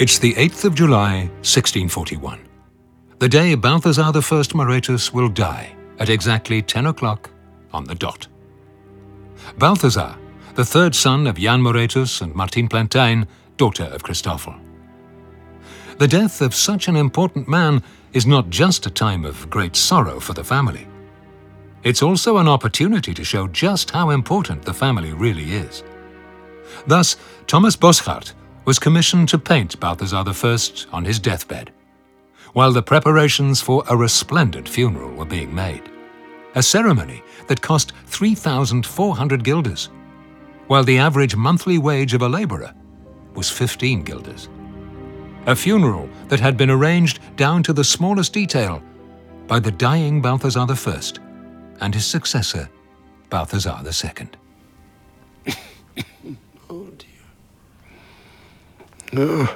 It's the 8th of July, 1641. The day Balthazar I Moretus will die at exactly 10 o'clock on the dot. Balthazar, the third son of Jan Moretus and Martine Plantin, daughter of Christoffel. The death of such an important man is not just a time of great sorrow for the family. It's also an opportunity to show just how important the family really is. Thus, Thomas Bosschaert was commissioned to paint Balthazar I on his deathbed, while the preparations for a resplendent funeral were being made. A ceremony that cost 3,400 guilders, while the average monthly wage of a labourer was 15 guilders. A funeral that had been arranged down to the smallest detail by the dying Balthazar I and his successor, Balthazar II. Uh,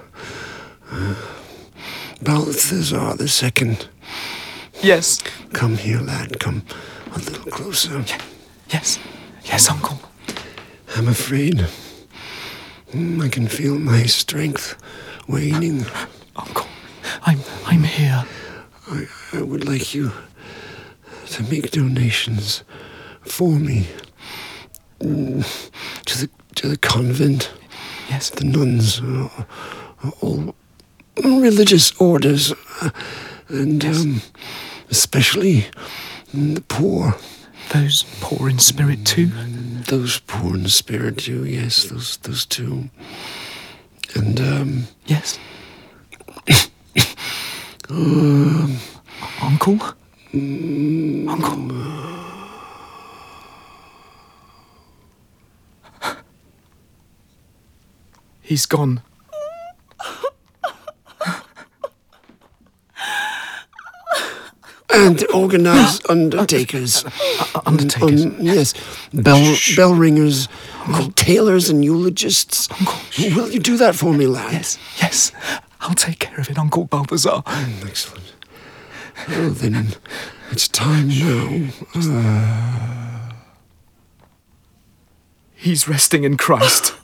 Balthazar the Second. Yes. Come here, lad. Come a little closer. Yes. Yes, uncle. I'm afraid. I can feel my strength waning. Uncle, I'm I'm here. I, I would like you to make donations for me mm, to the to the convent. Yes. The nuns, uh, all religious orders, uh, and Yes. um, especially the poor. Those poor in spirit too. Those poor in spirit too. Yes, those those two. And um, Yes. um, Uncle? Uncle? He's gone. and organize undertakers. undertakers? Um, yes, bell bell ringers, tailors, and eulogists. Will you do that for me, lad? Yes, yes. I'll take care of it, Uncle Balthazar. Mm, Excellent. Well, then it's time now. Uh, He's resting in Christ.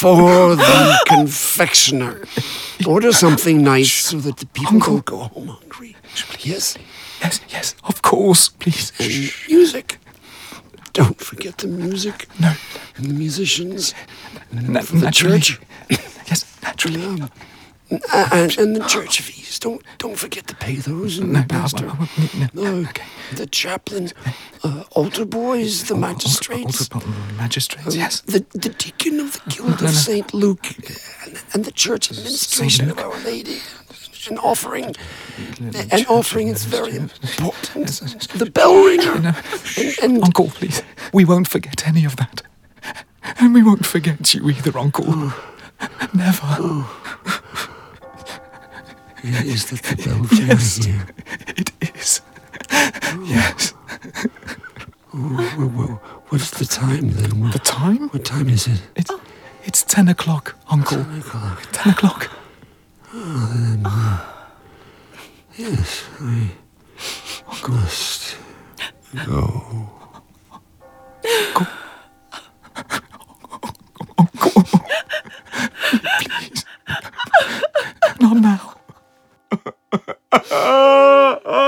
For the confectioner. Order something nice so that the people Uncle. don't go home hungry. Yes, Yes, yes, of course, please. and music. Don't forget the music No, and the musicians na- from the naturally. church. Yes, naturally. Um, and, and the church fees. Don't don't forget to pay those. And No, the no, I won't- I won't- no, No, okay. the chaplain, uh, altar boys, the magistrates, Altar- altar- magistrates, um, yes. the, the deacon of the guild of. Saint Luke, and, and the church administration of Our Lady. An offering, an offering is very important. The bell ringer, and, and Uncle, please. We won't forget any of that. And we won't forget you either, Uncle. Never. Is that the bell Yes. here? It is. Yes. Well, well, What's the time then? What, The time? what time is it? It's, oh. it's 10 o'clock, Uncle. 10 o'clock. 10 o'clock. Ah, uh, yes, I must go. uh, uh.